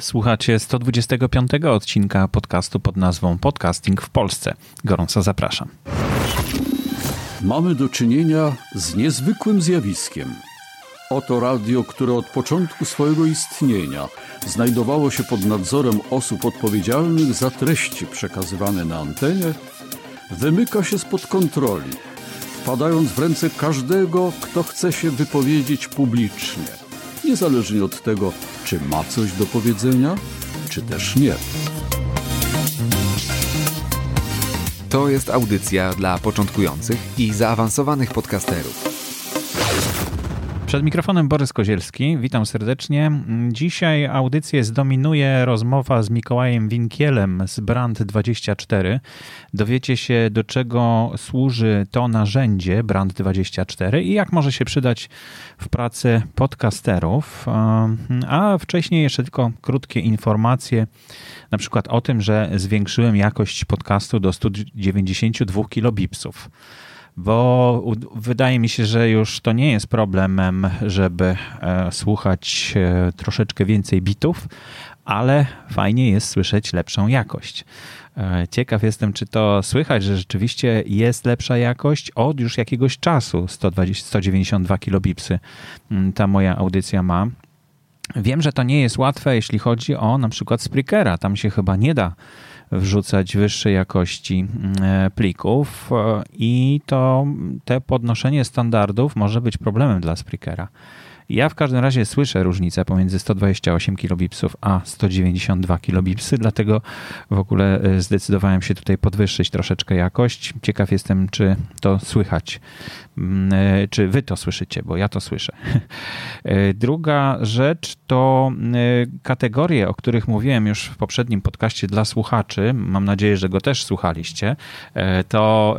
Słuchacie 125 odcinka podcastu pod nazwą Podcasting w Polsce. Gorąco zapraszam. Mamy do czynienia z niezwykłym zjawiskiem. Oto radio, które od początku swojego istnienia znajdowało się pod nadzorem osób odpowiedzialnych za treści przekazywane na antenie, wymyka się spod kontroli, wpadając w ręce każdego, kto chce się wypowiedzieć publicznie, niezależnie od tego, czy ma coś do powiedzenia, czy też nie. To jest audycja dla początkujących i zaawansowanych podcasterów. Przed mikrofonem Borys Kozielski, witam serdecznie. Dzisiaj audycję zdominuje rozmowa z Mikołajem Winkielem z Brand24. Dowiecie się, do czego służy to narzędzie Brand24 i jak może się przydać w pracy podcasterów. A wcześniej jeszcze tylko krótkie informacje, na przykład o tym, że zwiększyłem jakość podcastu do 192 kilobipsów bo wydaje mi się, że już to nie jest problemem, żeby e, słuchać e, troszeczkę więcej bitów, ale fajnie jest słyszeć lepszą jakość. E, ciekaw jestem, czy to słychać, że rzeczywiście jest lepsza jakość od już jakiegoś czasu. 120, 192 kilobipsy mm, ta moja audycja ma. Wiem, że to nie jest łatwe, jeśli chodzi o na przykład Spreakera. Tam się chyba nie da wrzucać wyższej jakości mm, plików e, i to te podnoszenie standardów może być problemem dla Spreakera. Ja w każdym razie słyszę różnicę pomiędzy 128 kilobipsów a 192 kilobipsy, dlatego w ogóle e, zdecydowałem się tutaj podwyższyć troszeczkę jakość. Ciekaw jestem, czy to słychać, mm, e, czy wy to słyszycie, bo ja to słyszę. E, druga rzecz to kategorie, o których mówiłem już w poprzednim podcaście dla słuchaczy. Mam nadzieję, że go też słuchaliście. To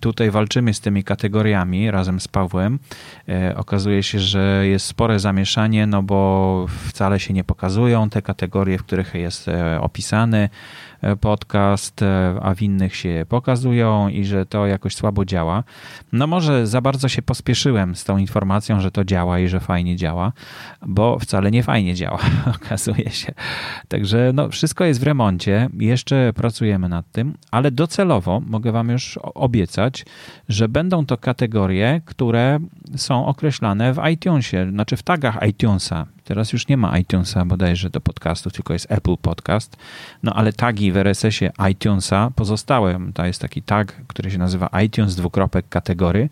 tutaj walczymy z tymi kategoriami razem z Pawłem. Okazuje się, że jest spore zamieszanie, no bo wcale się nie pokazują te kategorie, w których jest e, opisany podcast, e, a w innych się pokazują i że to jakoś słabo działa. No może za bardzo się pospieszyłem z tą informacją, że to działa i że fajnie działa, bo wcale nie fajnie działa, okazuje się. Także no, wszystko jest w remoncie, jeszcze pracujemy nad tym, ale docelowo mogę Wam już obiecać, że będą to kategorie, które są określane w iTunesie, znaczy w tagach iTunesa. Teraz już nie ma iTunesa bodajże do podcastów, tylko jest Apple Podcast. No ale tagi w RSS-ie iTunesa pozostały. To jest taki tag, który się nazywa iTunes dwukropek kategory.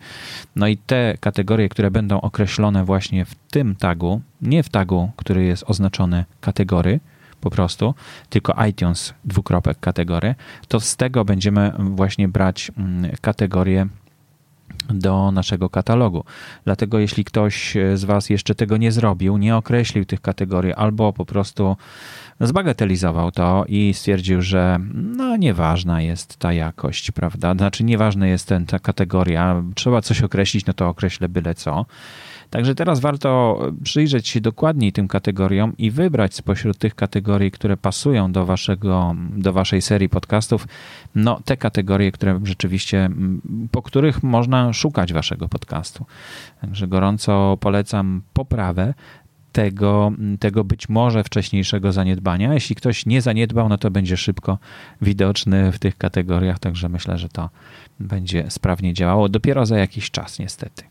No i te kategorie, które będą określone właśnie w tym tagu, nie w tagu, który jest oznaczony kategory, po prostu, tylko iTunes dwukropek kategory, to z tego będziemy właśnie brać mm, kategorie do naszego katalogu. Dlatego jeśli ktoś z Was jeszcze tego nie zrobił, nie określił tych kategorii albo po prostu zbagatelizował to i stwierdził, że no nieważna jest ta jakość, prawda? Znaczy nieważna jest ten, ta kategoria, trzeba coś określić, no to określę byle co Także teraz warto przyjrzeć się dokładniej tym kategoriom i wybrać spośród tych kategorii, które pasują do, waszego, do waszej serii podcastów, no te kategorie, które rzeczywiście, po których można szukać waszego podcastu. Także gorąco polecam poprawę tego, tego być może wcześniejszego zaniedbania. Jeśli ktoś nie zaniedbał, no to będzie szybko widoczny w tych kategoriach, także myślę, że to będzie sprawnie działało dopiero za jakiś czas, niestety.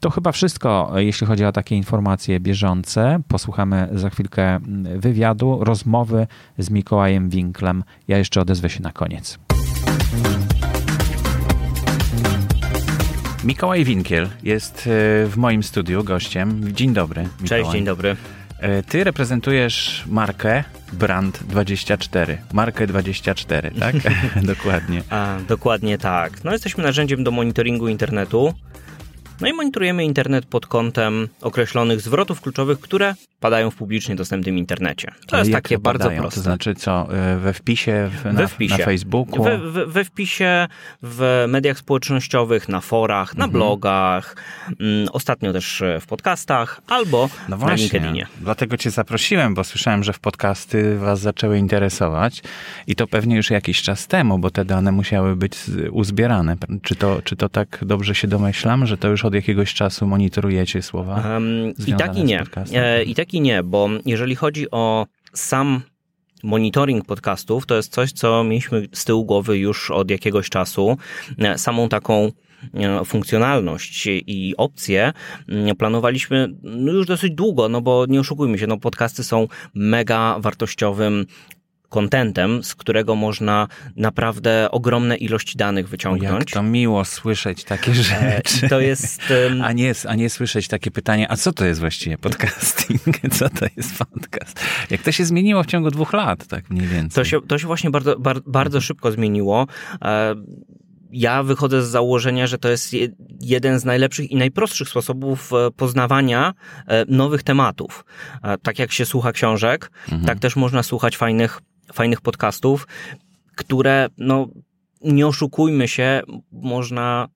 To chyba wszystko, jeśli chodzi o takie informacje bieżące. Posłuchamy za chwilkę wywiadu, rozmowy z Mikołajem Winklem. Ja jeszcze odezwę się na koniec. Mikołaj Winkiel jest e, w moim studiu gościem. Dzień dobry. Mikołaj. Cześć, dzień dobry. E, ty reprezentujesz markę Brand24. Markę 24, tak? dokładnie. A, dokładnie tak. No, jesteśmy narzędziem do monitoringu internetu. No i monitorujemy internet pod kątem określonych zwrotów kluczowych, które padają w publicznie dostępnym internecie. To jest takie bardzo proste. To znaczy co, e, we wpisie, w, na, we wpisie. na Facebooku? We, we, we, wpisie, w mediach społecznościowych, na forach, na mhm. blogach, mm, ostatnio też w podcastach albo no właśnie, na LinkedInie. Dlatego cię zaprosiłem, bo słyszałem, że w podcasty was zaczęły interesować i to pewnie już jakiś czas temu, bo te dane musiały być uzbierane. Czy to, czy to tak dobrze się domyślam, że to już od jakiegoś czasu monitorujecie słowa? Um, I tak i nie. E, I tak i nie, bo jeżeli chodzi o sam monitoring podcastów to jest coś, co mieliśmy z tyłu głowy już od jakiegoś czasu. Samą taką E, funkcjonalność i opcje planowaliśmy no już dosyć długo, no bo nie oszukujmy się, no podcasty są mega wartościowym kontentem, z którego można naprawdę ogromne ilości danych wyciągnąć. Jak to miło słyszeć takie e, rzeczy. To jest... A nie, a nie słyszeć takie pytanie, a co to jest właściwie podcasting? Co to jest podcast? Jak to się zmieniło w ciągu dwóch lat, tak mniej więcej? To się, to się właśnie bardzo, bardzo szybko zmieniło. E, ja wychodzę z założenia, że to jest jeden z najlepszych i najprostszych sposobów e, poznawania nowych tematów. Tak jak się słucha książek, mhm. tak też można słuchać fajnych, fajnych podcastów, które, no, nie oszukujmy się, można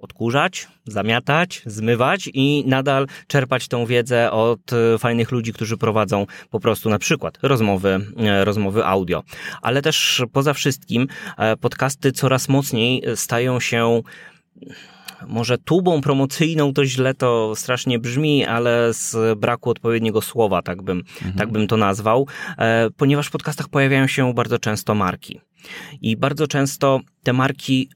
odkurzać, zamiatać, zmywać i nadal czerpać tą wiedzę od e, fajnych ludzi, którzy prowadzą po prostu na przykład rozmowy, e, rozmowy audio. Ale też poza wszystkim e, podcasty coraz mocniej stają się może tubą promocyjną to źle to strasznie brzmi, ale z braku odpowiedniego słowa, tak bym, mhm. tak bym to nazwał, ponieważ w podcastach pojawiają się bardzo często marki. I bardzo często te marki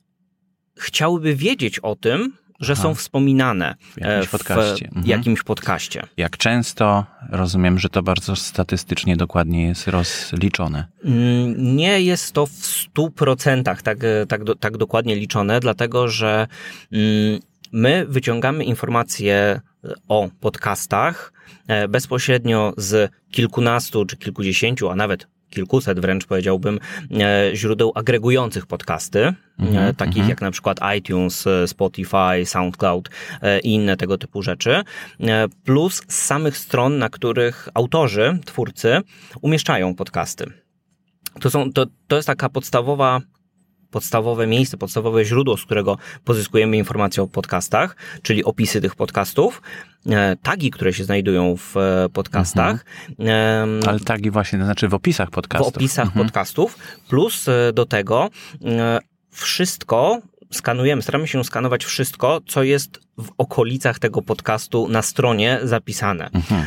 chciałyby wiedzieć o tym, że Aha. są wspominane w jakimś, w podcaście. Mhm. jakimś podcaście. Jak często? Rozumiem, że to bardzo statystycznie dokładnie jest rozliczone. Mm, nie jest to w 100% tak, tak, tak dokładnie liczone, dlatego że mm, my wyciągamy informacje o podcastach e, bezpośrednio z kilkunastu czy kilkudziesięciu, a nawet kilkuset wręcz powiedziałbym, e, źródeł agregujących podcasty, mm-hmm, takich mm-hmm. jak na przykład iTunes, e, Spotify, SoundCloud i inne tego typu rzeczy, plus z samych stron, na których autorzy, twórcy umieszczają podcasty. To, są, to, to jest taka podstawowa podstawowe miejsce, podstawowe źródło, z którego pozyskujemy informacje o podcastach, czyli opisy tych podcastów, e, tagi, które się znajdują w e, podcastach. Mhm. Ale tagi właśnie, to znaczy w opisach podcastów. W opisach mhm. podcastów, plus e, do tego wszystko, skanujemy, staramy się skanować wszystko, co jest w okolicach tego podcastu na stronie zapisane. Mhm.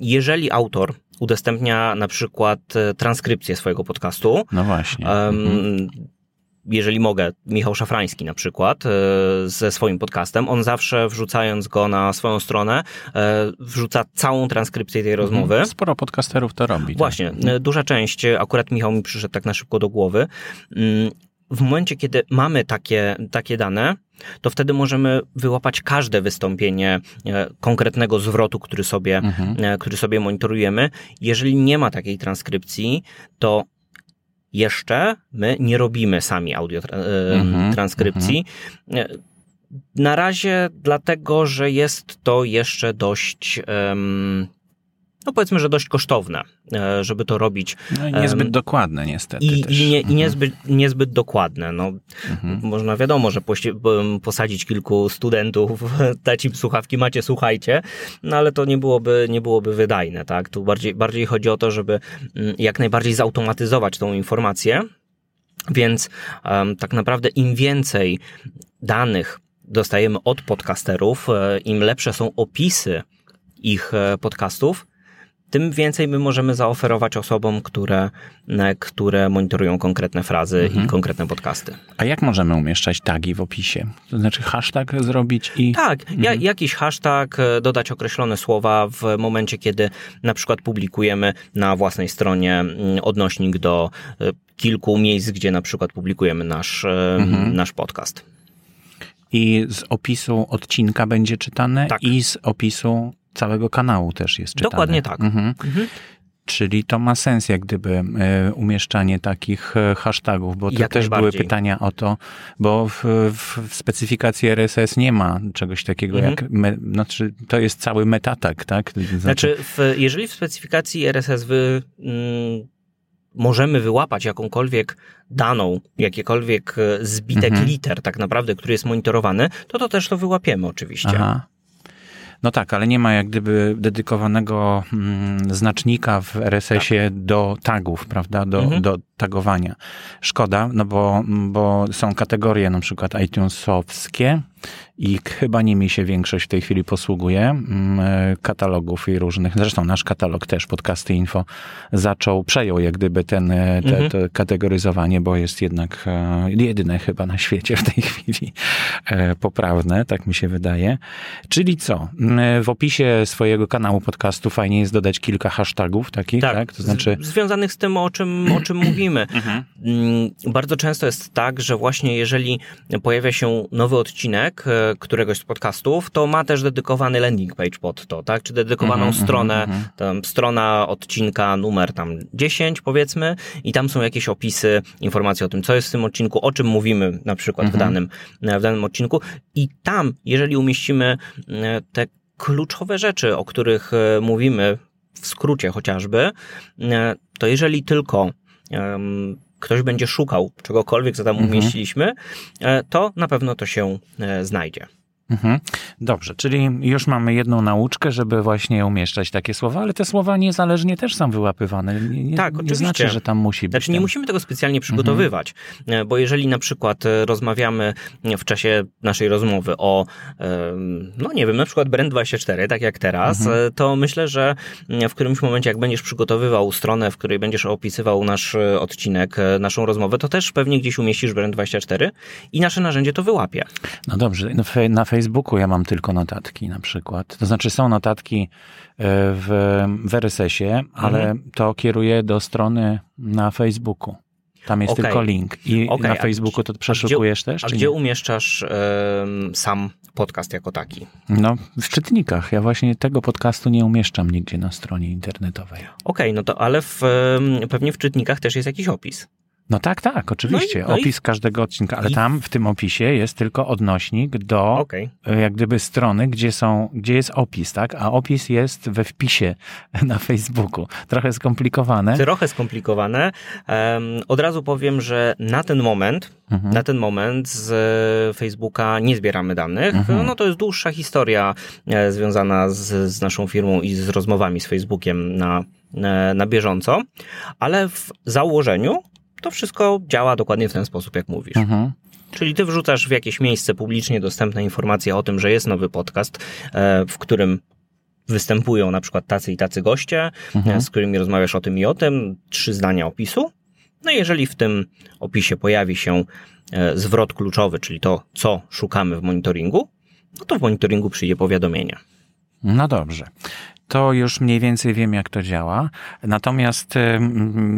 Jeżeli autor udostępnia na przykład transkrypcję swojego podcastu. No właśnie. Mhm jeżeli mogę, Michał Szafrański na przykład, e, ze swoim podcastem, on zawsze wrzucając go na swoją stronę, e, wrzuca całą transkrypcję tej mhm. rozmowy. Sporo podcasterów to robi. Tak. Właśnie, tak. duża część, akurat Michał mi przyszedł tak na szybko do głowy. Mm, w momencie, kiedy mamy takie, takie dane, to wtedy możemy wyłapać każde wystąpienie konkretnego zwrotu, który sobie, mhm. który sobie monitorujemy. Jeżeli nie ma takiej transkrypcji, to jeszcze my nie robimy sami audio mm-hmm, transkrypcji. Mm-hmm. Na razie dlatego, że jest to jeszcze dość um, no powiedzmy, że dość kosztowne, e, żeby to robić. No i niezbyt dokładne niestety I, też. i, nie, mhm. i niezbyt, niezbyt dokładne. No, mhm. Można wiadomo, że posadzić kilku studentów, dać im słuchawki, macie, słuchajcie, no ale to nie byłoby, nie byłoby wydajne, tak? Tu bardziej, bardziej chodzi o to, żeby mm, jak najbardziej zautomatyzować tą informację, więc um, tak naprawdę im więcej danych dostajemy od podcasterów, e, im lepsze są opisy ich e, podcastów, tym więcej my możemy zaoferować osobom, które, e, które monitorują konkretne frazy mhm. i konkretne podcasty. A jak możemy umieszczać tagi w opisie? To znaczy hashtag zrobić i... Tak, mhm. ja, jakiś hashtag, e, dodać określone słowa w momencie, kiedy na przykład publikujemy na własnej stronie mm, odnośnik do e, kilku miejsc, gdzie na przykład publikujemy nasz, mhm. nasz podcast. I z opisu odcinka będzie czytane tak. i z opisu całego kanału też jest czytane. Dokładnie tak. Mhm. Mhm. Czyli to ma sens, jak gdyby e, umieszczanie takich e, hashtagów, bo to jak też były pytania o to, bo w, w, specyfikacji RSS nie ma czegoś takiego mhm. jak, me, znaczy to jest cały metatak, tak? Znaczy, znaczy w, jeżeli w specyfikacji RSS wy, mm, możemy wyłapać jakąkolwiek daną, jakiekolwiek e, zbitek mhm. liter tak naprawdę, który jest monitorowany, to to też to wyłapiemy oczywiście. Aha. No tak, ale nie ma jak gdyby dedykowanego mm, znacznika w RSS-ie tak. do tagów, prawda, do, mhm. do tagowania. Szkoda, no bo, bo są kategorie na przykład iTunesowskie, i chyba nimi się większość w tej chwili posługuje, mm, e, katalogów i różnych, zresztą nasz katalog też, podcasty info, zaczął, przejął jak gdyby ten, e, te, Mhm. to kategoryzowanie, bo jest jednak e, jedyne chyba na świecie w tej chwili poprawne, tak mi się wydaje. Czyli co? Mm, W opisie swojego kanału podcastu fajnie jest dodać kilka hashtagów takich, tak? To znaczy... z, związanych z tym, o czym, o czym mówimy. Mm, Bardzo często jest tak, że właśnie jeżeli pojawia się nowy odcinek e, któregoś z podcastów, to ma też dedykowany landing page pod to, tak? Czy dedykowaną Mhm, stronę, mhm, tam strona odcinka numer tam 10 powiedzmy i tam są jakieś opisy, informacje o tym, co jest w tym odcinku, o czym mówimy na przykład w, Mhm. danym, w danym odcinku i tam, jeżeli umieścimy e, te kluczowe rzeczy, o których e, mówimy w skrócie chociażby, e, to jeżeli tylko em, ktoś będzie szukał czegokolwiek, co tam Mhm. umieściliśmy, e, to na pewno to się e, znajdzie. Mhm. Dobrze, czyli już mamy jedną nauczkę, żeby właśnie umieszczać takie słowa, ale te słowa niezależnie też są wyłapywane. Nie, nie, Tak, nie oczywiście. znaczy, że tam musi być. Znaczy nie ten- musimy tego specjalnie przygotowywać, e, bo jeżeli na przykład e, rozmawiamy w czasie naszej rozmowy o, em, no nie wiem, na przykład Brand24, tak jak teraz, Mhm. e, to myślę, że w którymś momencie, jak będziesz przygotowywał stronę, w której będziesz opisywał nasz e, odcinek, e, naszą rozmowę, to też pewnie gdzieś umieścisz Brand24 i nasze narzędzie to wyłapie. No dobrze, no na Facebooku ja mam tylko notatki na przykład. To znaczy są notatki e, w, w RSS-ie, ale Mhm. to kieruje do strony na Facebooku. Tam jest Okej. tylko link. I Okej, na Facebooku to gdzie- przeszukujesz też? A gdzie nie? umieszczasz sam podcast jako taki? No, w czytnikach. Ja właśnie tego podcastu nie umieszczam nigdzie na stronie internetowej. Okej, no to ale w, pewnie w czytnikach też jest jakiś opis. No tak, tak, oczywiście. no i- Opis każdego odcinka, ale i- tam w tym opisie jest tylko odnośnik do Okej. e, jak gdyby strony, gdzie są, gdzie jest opis, tak? A opis jest we wpisie na Facebooku. Trochę skomplikowane. Trochę skomplikowane. Em, Od razu powiem, że na ten moment, Mhm. na ten moment z e, Facebooka nie zbieramy danych. Mhm. No to jest dłuższa historia e, związana z, z naszą firmą i z rozmowami z Facebookiem na, e, na bieżąco, ale w założeniu to wszystko działa dokładnie w ten sposób, jak mówisz. Mhm. Czyli ty wrzucasz w jakieś miejsce publicznie dostępne informacje o tym, że jest nowy podcast, e, w którym występują na przykład tacy i tacy goście, Mhm. e, z którymi rozmawiasz o tym i o tym, trzy zdania opisu. No i jeżeli w tym opisie pojawi się e, zwrot kluczowy, czyli to, co szukamy w monitoringu, no to w monitoringu przyjdzie powiadomienie. No dobrze. To już mniej więcej wiem, jak to działa. Natomiast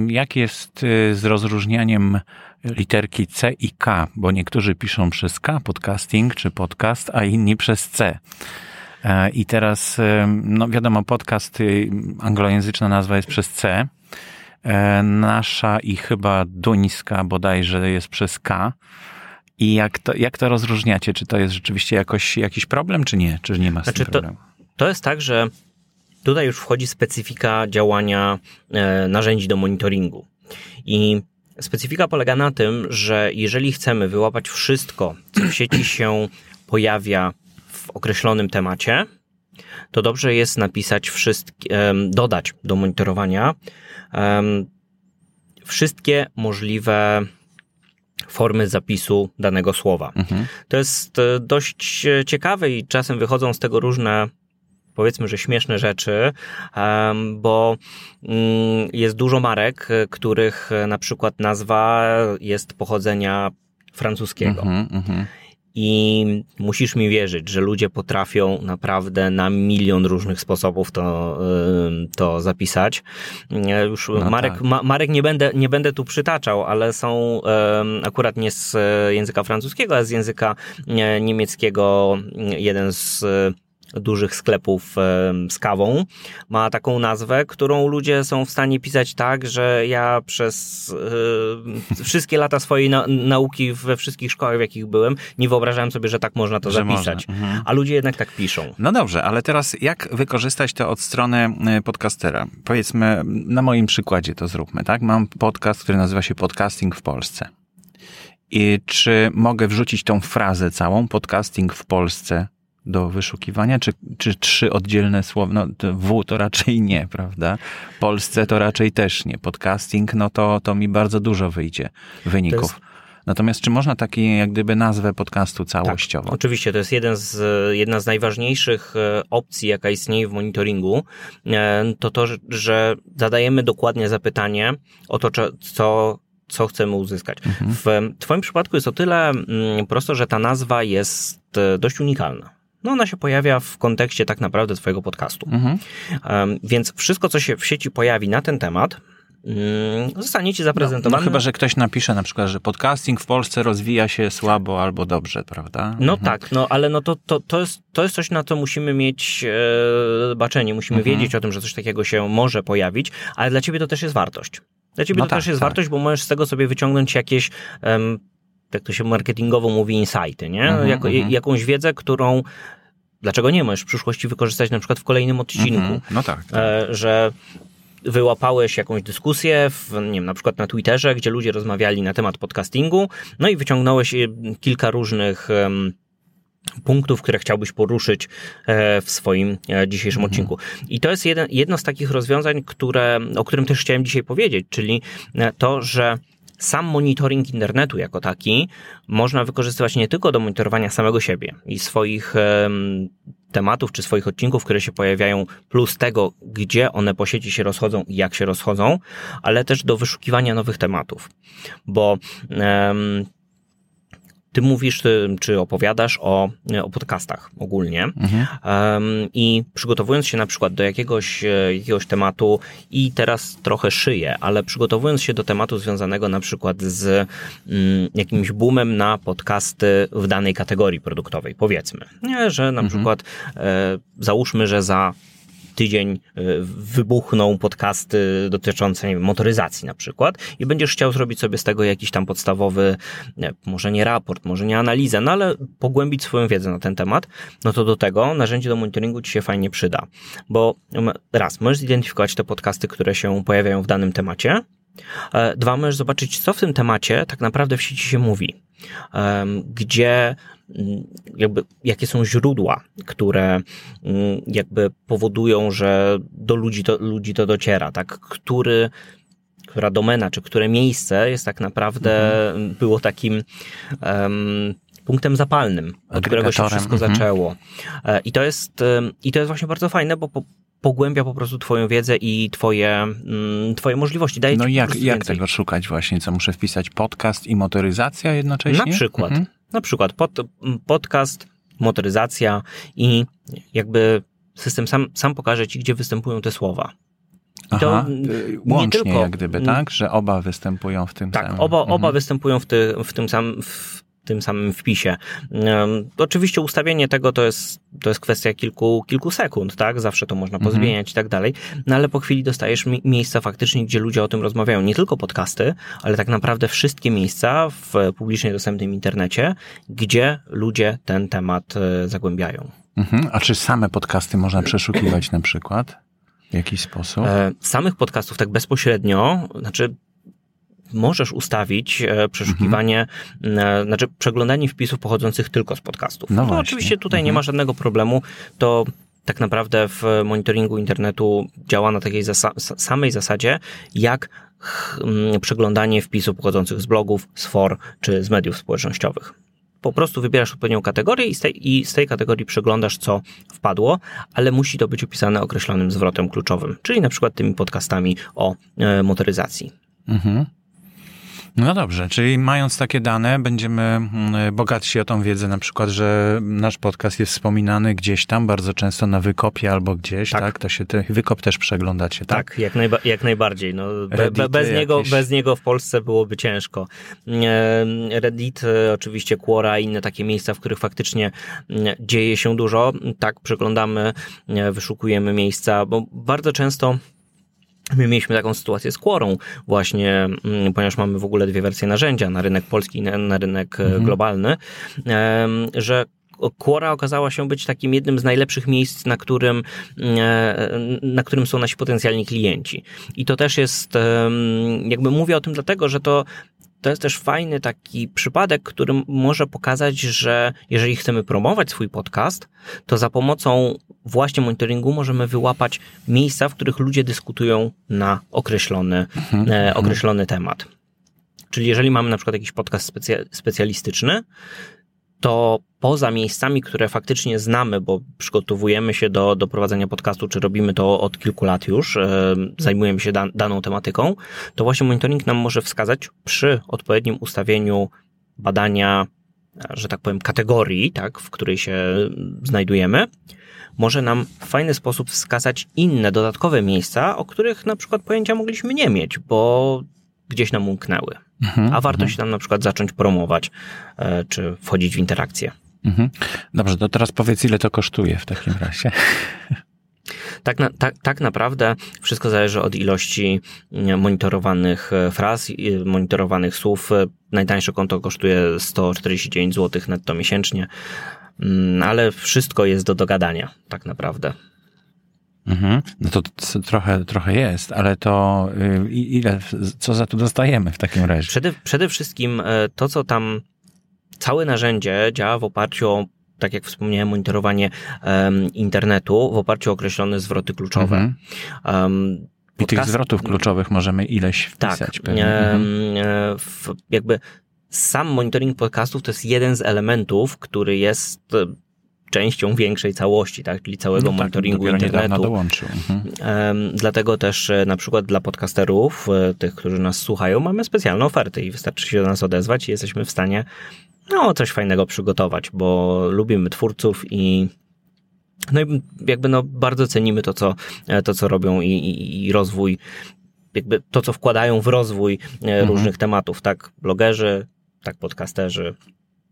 jak jest y, z rozróżnianiem literki C i K? Bo niektórzy piszą przez K podcasting czy podcast, a inni przez C. E, I teraz, no wiadomo, podcast, y, anglojęzyczna nazwa jest przez C. E, Nasza i chyba duńska bodajże jest przez K. I jak to, jak to rozróżniacie? Czy to jest rzeczywiście jakoś, jakiś problem, czy nie? Czy nie ma z Znaczy tym to- problemu? To jest tak, że tutaj już wchodzi specyfika działania e, narzędzi do monitoringu. I specyfika polega na tym, że jeżeli chcemy wyłapać wszystko, co w sieci się pojawia w określonym temacie, to dobrze jest napisać wszystkie, em, dodać do monitorowania em, wszystkie możliwe formy zapisu danego słowa. Mhm. To jest e, dość e, ciekawe i czasem wychodzą z tego różne powiedzmy, że śmieszne rzeczy, bo mm, jest dużo marek, e, których e, na przykład nazwa jest pochodzenia francuskiego. Mhm, mhm. I musisz mi wierzyć, że ludzie potrafią naprawdę na milion różnych sposobów to, to zapisać. Nie, Już No Marek, tak. ma, Marek nie będę, nie będę tu przytaczał, ale są akurat nie z e, języka francuskiego, a z języka niemieckiego jeden z dużych sklepów z kawą ma taką nazwę, którą ludzie są w stanie pisać tak, że ja przez e, wszystkie lata swojej na, nauki we wszystkich szkołach, w jakich byłem, nie wyobrażałem sobie, że tak można to Że zapisać. mhm. A ludzie jednak tak piszą. No dobrze, ale teraz jak wykorzystać to od strony y, podcastera? Powiedzmy, na moim przykładzie to zróbmy, tak? Mam podcast, który nazywa się Podcasting w Polsce. I czy mogę wrzucić tą frazę całą, podcasting w Polsce, do wyszukiwania, czy, czy trzy oddzielne słowa? No, to W to raczej nie, prawda? Polsce to raczej też nie. Podcasting, no to, to mi bardzo dużo wyjdzie wyników. To Natomiast czy można taki jak gdyby nazwę podcastu całościowo? Tak, oczywiście, to jest jeden z, jedna z najważniejszych e, opcji, jaka istnieje w monitoringu, e, to to, że zadajemy dokładnie zapytanie o to, co co chcemy uzyskać. Mhm. W Twoim przypadku jest o tyle mm, prosto, że ta nazwa jest e, dość unikalna. No ona się pojawia w kontekście tak naprawdę Twojego podcastu. Mhm. Więc wszystko, co się w sieci pojawi na ten temat, mm, zostanie Ci zaprezentowane. No, no, chyba, że ktoś napisze na przykład, że podcasting w Polsce rozwija się słabo albo dobrze, prawda? No mhm. tak, no ale no to, to, to, jest, to jest coś, na co musimy mieć e, baczenie, musimy mhm. wiedzieć o tym, że coś takiego się może pojawić, ale dla Ciebie to też jest wartość. Dla ciebie no to tak, też jest tak. wartość, bo możesz z tego sobie wyciągnąć jakieś, jak to się marketingowo mówi, insighty, nie? Mhm, jako, mhm. jakąś wiedzę, którą dlaczego nie możesz w przyszłości wykorzystać na przykład w kolejnym odcinku. Mhm, no tak. tak. E, że wyłapałeś jakąś dyskusję, w, nie wiem, na przykład na Twitterze, gdzie ludzie rozmawiali na temat podcastingu, no i wyciągnąłeś e, kilka różnych um, punktów, które chciałbyś poruszyć e, w swoim dzisiejszym mhm. odcinku. I to jest jeden, jedno z takich rozwiązań, które, o którym też chciałem dzisiaj powiedzieć, czyli to, że sam monitoring internetu jako taki można wykorzystywać nie tylko do monitorowania samego siebie i swoich tematów czy swoich odcinków, które się pojawiają, plus tego, gdzie one po sieci się rozchodzą i jak się rozchodzą, ale też do wyszukiwania nowych tematów. Bo um, ty mówisz, czy opowiadasz o, o podcastach ogólnie mhm. um, i przygotowując się na przykład do jakiegoś, e, jakiegoś tematu i teraz trochę szyję, ale przygotowując się do tematu związanego na przykład z mm, jakimś boomem na podcasty w danej kategorii produktowej, powiedzmy, nie, że na mhm. przykład e, załóżmy, że za tydzień e, wybuchną podcasty dotyczące wiem, motoryzacji na przykład i będziesz chciał zrobić sobie z tego jakiś tam podstawowy, może nie raport, może nie analizę, no ale pogłębić swoją wiedzę na ten temat, no to do tego narzędzie do monitoringu ci się fajnie przyda. Bo raz, możesz zidentyfikować te podcasty, które się pojawiają w danym temacie, e, Dwa, możesz zobaczyć, co w tym temacie tak naprawdę w sieci się mówi. Gdzie jakby, jakie są źródła, które mm, jakby powodują, że do ludzi to, ludzi to dociera, tak? Który, która domena, czy które miejsce jest tak naprawdę, mhm. było takim um, punktem zapalnym, od którego się wszystko mhm. zaczęło. E, I to jest, i to jest właśnie bardzo fajne, bo po, pogłębia po prostu twoją wiedzę i twoje, mm, twoje możliwości. Daje no jak, jak tego szukać właśnie? Co muszę wpisać? Podcast i motoryzacja jednocześnie? Na przykład. Mhm. Na przykład pod, podcast, motoryzacja i jakby system sam, sam pokaże ci, gdzie występują te słowa. Aha, to łącznie tylko, jak gdyby, tak? Że oba występują w tym tak, samym. Tak, oba, oba mhm. występują w, ty, w tym samym, w tym samym wpisie. Oczywiście ustawienie tego to jest, to jest kwestia kilku, kilku sekund, tak? Zawsze to można mhm. pozmieniać mhm. i tak dalej. No ale po chwili dostajesz mi miejsca faktycznie, gdzie ludzie o tym rozmawiają. Nie tylko podcasty, ale tak naprawdę wszystkie miejsca w publicznie dostępnym internecie, gdzie ludzie ten temat e, zagłębiają. Mhm. A czy same podcasty można przeszukiwać na przykład? W jakiś sposób? E, samych podcastów tak bezpośrednio, znaczy możesz ustawić e, przeszukiwanie, mhm. znaczy przeglądanie wpisów pochodzących tylko z podcastów. No, no oczywiście tutaj mhm. nie ma żadnego problemu. To tak naprawdę w monitoringu internetu działa na takiej zasa samej zasadzie, jak przeglądanie wpisów pochodzących z blogów, z for czy z mediów społecznościowych. Po prostu wybierasz odpowiednią kategorię i z, tej, i z tej kategorii przeglądasz, co wpadło, ale musi to być opisane określonym zwrotem kluczowym, czyli na przykład tymi podcastami o e, motoryzacji. Mhm. No dobrze, czyli mając takie dane, będziemy mm, bogatsi o tą wiedzę, na przykład, że nasz podcast jest wspominany gdzieś tam, bardzo często na wykopie albo gdzieś, tak? tak? To się te, wykop też przeglądacie, tak? Tak, jak, najba jak najbardziej. No, be, bez, niego, bez niego w Polsce byłoby ciężko. Reddit, e, oczywiście Quora i inne takie miejsca, w których faktycznie mm, dzieje się dużo. Tak, przeglądamy, e, wyszukujemy miejsca, bo bardzo często My mieliśmy taką sytuację z Quorą właśnie, mm, ponieważ mamy w ogóle dwie wersje narzędzia na rynek polski i na, rynek e, mhm. globalny, że Quora okazała się być takim jednym z najlepszych miejsc, na którym, e, na którym są nasi potencjalni klienci. I to też jest, jakby mówię o tym dlatego, że to to jest też fajny taki przypadek, który może pokazać, że jeżeli chcemy promować swój podcast, to za pomocą właśnie monitoringu możemy wyłapać miejsca, w których ludzie dyskutują na określony, mhm. e, określony temat. Czyli jeżeli mamy na przykład jakiś podcast specja- specjalistyczny, to poza miejscami, które faktycznie znamy, bo przygotowujemy się do, do prowadzenia podcastu, czy robimy to od kilku lat już, e, zajmujemy się dan daną tematyką, to właśnie monitoring nam może wskazać przy odpowiednim ustawieniu badania, że tak powiem, kategorii, tak, w której się znajdujemy, może nam w fajny sposób wskazać inne, dodatkowe miejsca, o których na przykład pojęcia mogliśmy nie mieć, bo gdzieś nam umknęły. Mhm, A warto mhm. się tam na przykład zacząć promować, e, czy wchodzić w interakcję. Mhm. Dobrze, to teraz powiedz, ile to kosztuje w takim razie. Tak, na, tak, tak naprawdę wszystko zależy od ilości mm, monitorowanych e, fraz, monitorowanych słów. Najtańsze konto kosztuje 149 zł netto miesięcznie, mm, ale wszystko jest do dogadania, tak naprawdę. Mhm. No to trochę, trochę jest, ale to y, ile, co za to dostajemy w takim razie? Przede, przede wszystkim e, to, co tam, całe narzędzie działa w oparciu o tak jak wspomniałem, monitorowanie um, internetu w oparciu o określone zwroty kluczowe. Mhm. Um, I tych zwrotów kluczowych możemy ileś wpisać. Tak, pewnie. Mhm. E, w, jakby sam monitoring podcastów to jest jeden z elementów, który jest częścią większej całości, tak, czyli całego no tak, monitoringu internetu. Dołączył. Mhm. Dlatego też e, na przykład dla podcasterów, e, tych, którzy nas słuchają, mamy specjalne oferty i wystarczy się do nas odezwać i jesteśmy w stanie no, coś fajnego przygotować, bo lubimy twórców i no i jakby no bardzo cenimy to, co, e, to, co robią i, i, i rozwój, jakby to, co wkładają w rozwój mhm. różnych tematów, tak blogerzy, tak podcasterzy.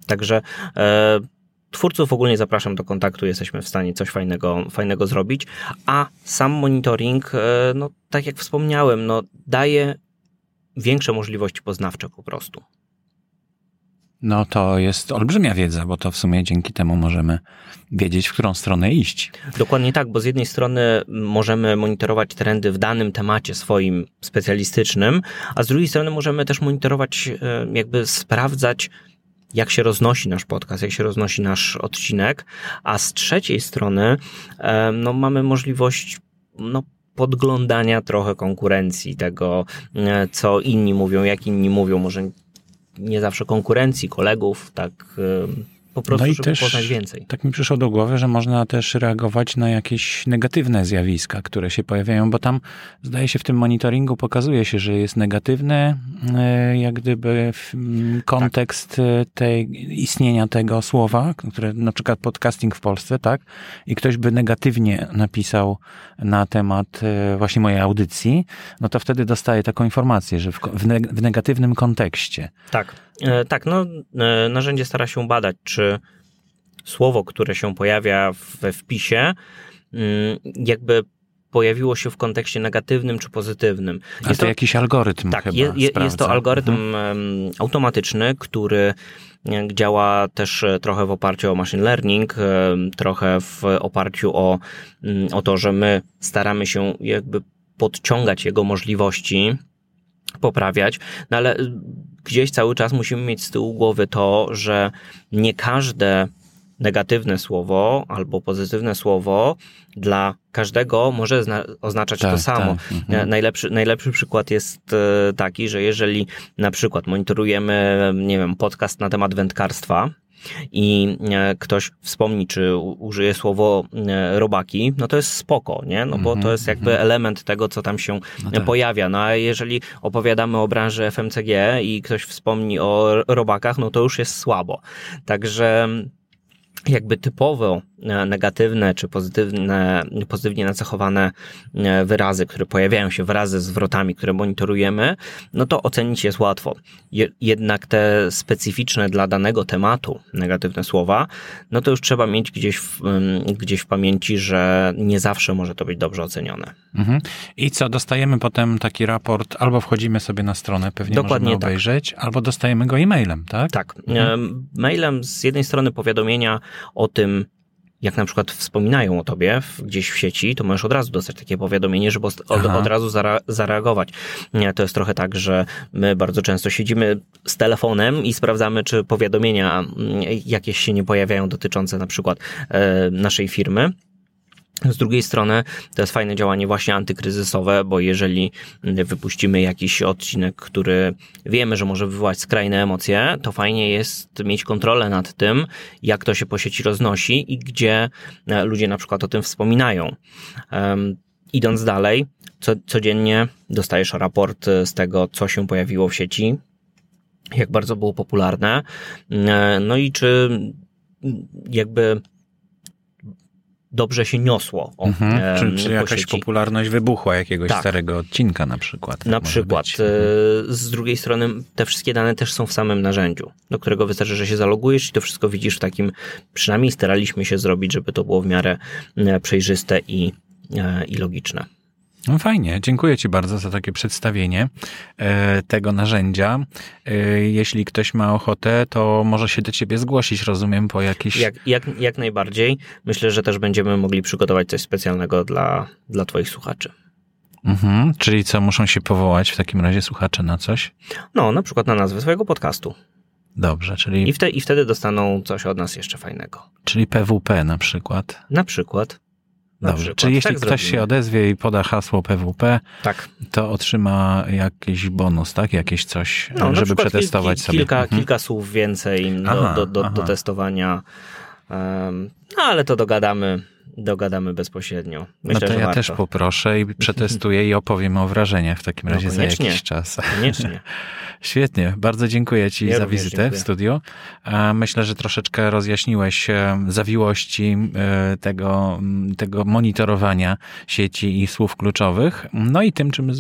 Także e, twórców ogólnie zapraszam do kontaktu, jesteśmy w stanie coś fajnego, fajnego zrobić, a sam monitoring, e, no tak jak wspomniałem, no daje większe możliwości poznawcze po prostu. No to jest olbrzymia wiedza, bo to w sumie dzięki temu możemy wiedzieć, w którą stronę iść. Dokładnie tak, bo z jednej strony możemy monitorować trendy w danym temacie swoim specjalistycznym, a z drugiej strony możemy też monitorować, e, jakby sprawdzać, jak się roznosi nasz podcast, jak się roznosi nasz odcinek, a z trzeciej strony no, mamy możliwość no, podglądania trochę konkurencji, tego, e, co inni mówią, jak inni mówią, może nie zawsze konkurencji, kolegów, tak po prostu, no żeby też, poznać więcej. Tak mi przyszło do głowy, że można też reagować na jakieś negatywne zjawiska, które się pojawiają, bo tam zdaje się w tym monitoringu pokazuje się, że jest negatywny e, jak gdyby kontekst tak. Tej, istnienia tego słowa, które na przykład podcasting w Polsce, tak? I ktoś by negatywnie napisał na temat e, właśnie mojej audycji, no to wtedy dostaje taką informację, że w, w negatywnym kontekście. Tak. E, tak, no e, narzędzie stara się badać, czy słowo, które się pojawia we wpisie, mm, jakby pojawiło się w kontekście negatywnym czy pozytywnym. Jest A to, to jakiś algorytm tak, chyba je, jest to algorytm mhm. automatyczny, który e, działa też trochę w oparciu o machine learning, trochę w oparciu o, mm, o to, że my staramy się jakby podciągać jego możliwości, poprawiać, no ale gdzieś cały czas musimy mieć z tyłu głowy to, że nie każde negatywne słowo albo pozytywne słowo dla każdego może oznaczać tak, to samo. Tak. Mhm. Najlepszy, najlepszy przykład jest e, taki, że jeżeli na przykład monitorujemy, nie wiem, podcast na temat wędkarstwa, i e, ktoś wspomni, czy użyje słowo e, robaki, no to jest spoko, nie? No bo to mhm, jest jakby mhm. element tego, co tam się no tak. pojawia. No a jeżeli opowiadamy o branży FMCG i ktoś wspomni o robakach, no to już jest słabo. Także jakby typowo e, negatywne czy pozytywne, pozytywnie nacechowane e, wyrazy, które pojawiają się wyrazy z zwrotami, które monitorujemy, no to ocenić jest łatwo. Jednak te specyficzne dla danego tematu negatywne słowa, no to już trzeba mieć gdzieś w, gdzieś w pamięci, że nie zawsze może to być dobrze ocenione. Mhm. I co, dostajemy potem taki raport, albo wchodzimy sobie na stronę, pewnie Dokładnie możemy tak. obejrzeć, tak. albo dostajemy go e-mailem, tak? Tak. Mhm. Mailem z jednej strony powiadomienia o tym, jak na przykład wspominają o tobie gdzieś w sieci, to możesz od razu dostać takie powiadomienie, żeby od, od razu zareagować. To jest trochę tak, że my bardzo często siedzimy z telefonem i sprawdzamy, czy powiadomienia mm, jakieś się nie pojawiają dotyczące na przykład e, naszej firmy Z drugiej strony to jest fajne działanie właśnie antykryzysowe, bo jeżeli wypuścimy jakiś odcinek, który wiemy, że może wywołać skrajne emocje, to fajnie jest mieć kontrolę nad tym, jak to się po sieci roznosi i gdzie e, ludzie na przykład o tym wspominają. Um, idąc dalej, co, codziennie dostajesz raport z tego, co się pojawiło w sieci, jak bardzo było popularne, e, no i czy jakby dobrze się niosło. O, mhm. Czy, czy jakaś sieci. popularność wybuchła jakiegoś tak. starego odcinka na przykład? Na przykład. Być. E, z drugiej strony te wszystkie dane też są w samym narzędziu, do którego wystarczy, że się zalogujesz i to wszystko widzisz w takim, przynajmniej staraliśmy się zrobić, żeby to było w miarę e, przejrzyste i, e, i logiczne. No fajnie, dziękuję Ci bardzo za takie przedstawienie e, tego narzędzia. E, jeśli ktoś ma ochotę, to może się do Ciebie zgłosić, rozumiem, po jakiś... Jak, jak, jak najbardziej. Myślę, że też będziemy mogli przygotować coś specjalnego dla, dla Twoich słuchaczy. Mhm, czyli co, muszą się powołać w takim razie słuchacze na coś? No, na przykład na nazwę swojego podcastu. Dobrze, czyli... I, wte, I wtedy dostaną coś od nas jeszcze fajnego. Czyli PWP na przykład? Na przykład. Dobrze, czyli jeśli tak ktoś zrobimy. się odezwie i poda hasło PWP, tak. to otrzyma jakiś bonus, tak? Jakieś coś, no, żeby przetestować sobie. Kilka, mhm. kilka słów więcej do, aha, do, do, do, testowania. Um, no ale to dogadamy, dogadamy bezpośrednio. Myślę, no to ja warto. też poproszę i przetestuję i opowiem o wrażeniach w takim no, razie za jakiś czas. Koniecznie. Świetnie, bardzo dziękuję Ci ja za wizytę dziękuję. w studiu. Myślę, że troszeczkę rozjaśniłeś e, zawiłości e, tego, tego monitorowania sieci i słów kluczowych, no i tym, czym,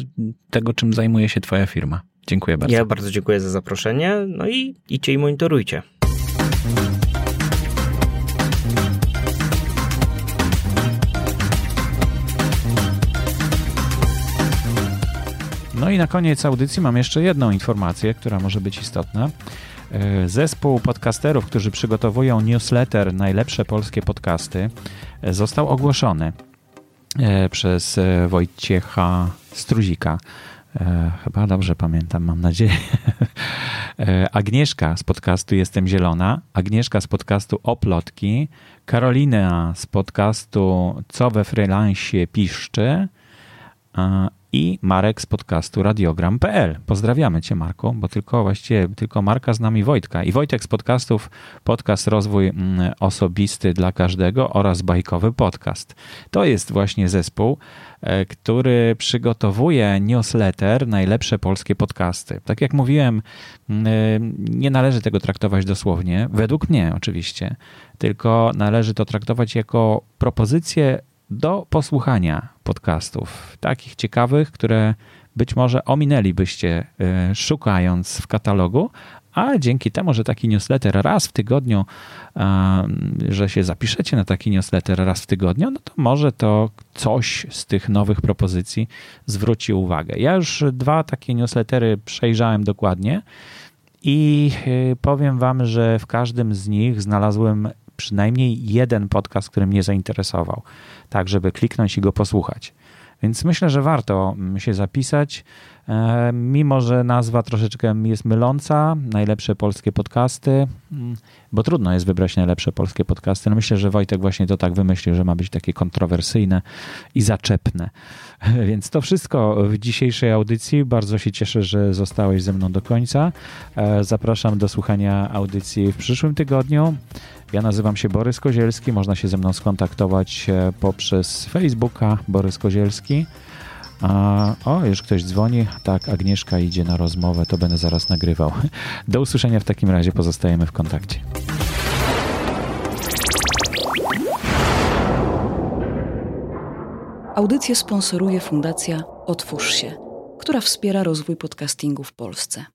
tego, czym zajmuje się Twoja firma. Dziękuję bardzo. Ja bardzo dziękuję za zaproszenie, no i idźcie i monitorujcie. No i na koniec audycji mam jeszcze jedną informację, która może być istotna. E, zespół podcasterów, którzy przygotowują newsletter Najlepsze polskie podcasty, e, został ogłoszony e, przez Wojciecha Struzika. Chyba dobrze pamiętam, mam nadzieję. Agnieszka z podcastu Jestem Zielona, Agnieszka z podcastu Oplotki, Karolina z podcastu Co we freelancie piszczy i Marek z podcastu radiogram.pl. Pozdrawiamy Cię, Marku, bo tylko właściwie tylko Marka z nami Wojtka. I Wojtek z podcastów, podcast Rozwój mm, Osobisty dla Każdego oraz Bajkowy Podcast. To jest właśnie zespół, e, który przygotowuje newsletter Najlepsze Polskie Podcasty. Tak jak mówiłem, mm, e, nie należy tego traktować dosłownie, według mnie oczywiście, tylko należy to traktować jako propozycję do posłuchania podcastów, takich ciekawych, które być może ominęlibyście e, szukając w katalogu, a dzięki temu, że taki newsletter raz w tygodniu, że się zapiszecie na taki newsletter raz w tygodniu, no to może to coś z tych nowych propozycji zwróci uwagę. Ja już dwa takie newslettery przejrzałem dokładnie i e, powiem Wam, że w każdym z nich znalazłem przynajmniej jeden podcast, który mnie zainteresował, tak żeby kliknąć i go posłuchać. Więc myślę, że warto mm, się zapisać, mimo że nazwa troszeczkę jest myląca. Najlepsze polskie podcasty, mm, bo trudno jest wybrać najlepsze polskie podcasty. No myślę, że Wojtek właśnie to tak wymyślił, że ma być takie kontrowersyjne i zaczepne. Więc to wszystko w dzisiejszej audycji. Bardzo się cieszę, że zostałeś ze mną do końca. E, zapraszam do słuchania audycji w przyszłym tygodniu. Ja nazywam się Borys Kozielski. Można się ze mną skontaktować e, poprzez Facebooka Borys Kozielski. A, o, już ktoś dzwoni. Tak, Agnieszka idzie na rozmowę, to będę zaraz nagrywał. Do usłyszenia w takim razie, pozostajemy w kontakcie. Audycję sponsoruje Fundacja Otwórz się, która wspiera rozwój podcastingu w Polsce.